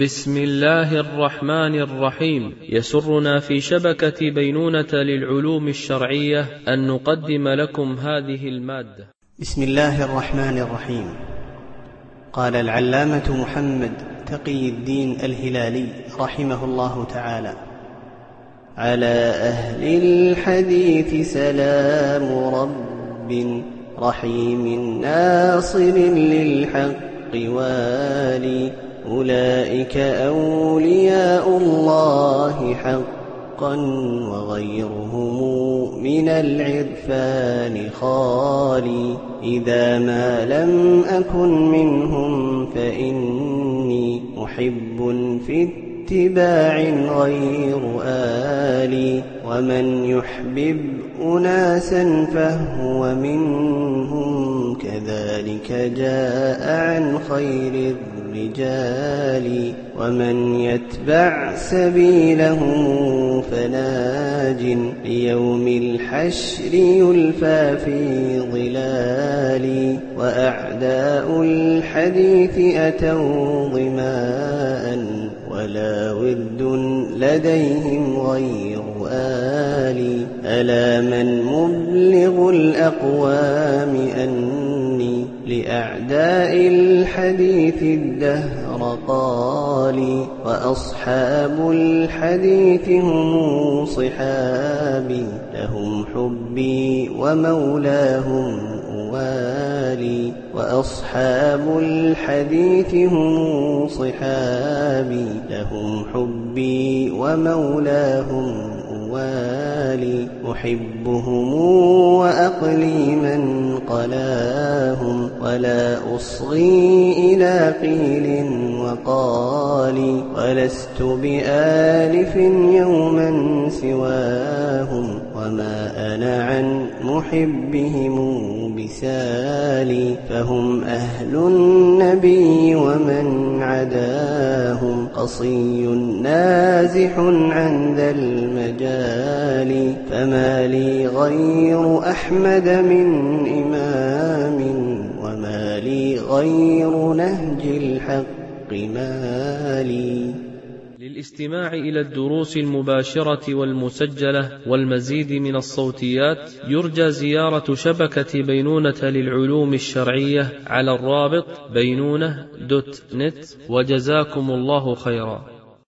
بسم الله الرحمن الرحيم. يسرنا في شبكة بينونة للعلوم الشرعية أن نقدم لكم هذه المادة. بسم الله الرحمن الرحيم. قال العلامة محمد تقي الدين الهلالي رحمه الله تعالى على أهل الحديث سلام رب رحيم ناصر للحق والي أولئك أولياء الله حقا وغيرهم من العرفان خالي. إذا ما لم أكن منهم فإني محب في اتباع غير آلي ومن يحبب أناسا فهو منهم كذلك جاء عن خير الرجال ومن يتبع سبيلهم فناج ليوم الحشر يلفى في ظلال وأعداء الحديث أتوا ظماء. ولا ود لديهم غير آلي ألا من مبلغ الأقوام أني لأعداء الحديث الدهر قالي وأصحاب الحديث هم صحابي لهم حبي ومولاهم وأصحاب الحديث هم صحابي لهم حبي ومولاهم أوالي أحبهم وأقلي من قلاهم ولا أصغي إلى قيل وقال ولست بآلف يوما سواهم وما أنا عن محبهم بسالي فهم أهل النبي ومن عداهم قصي نازح عن ذا المجال فما لي غير أحمد من إمام وما لي غير نهج الحق مالي للاستماع إلى الدروس المباشرة والمسجلة والمزيد من الصوتيات يرجى زيارة شبكة بينونة للعلوم الشرعية على الرابط بينونة دوت نت وجزاكم الله خيرا.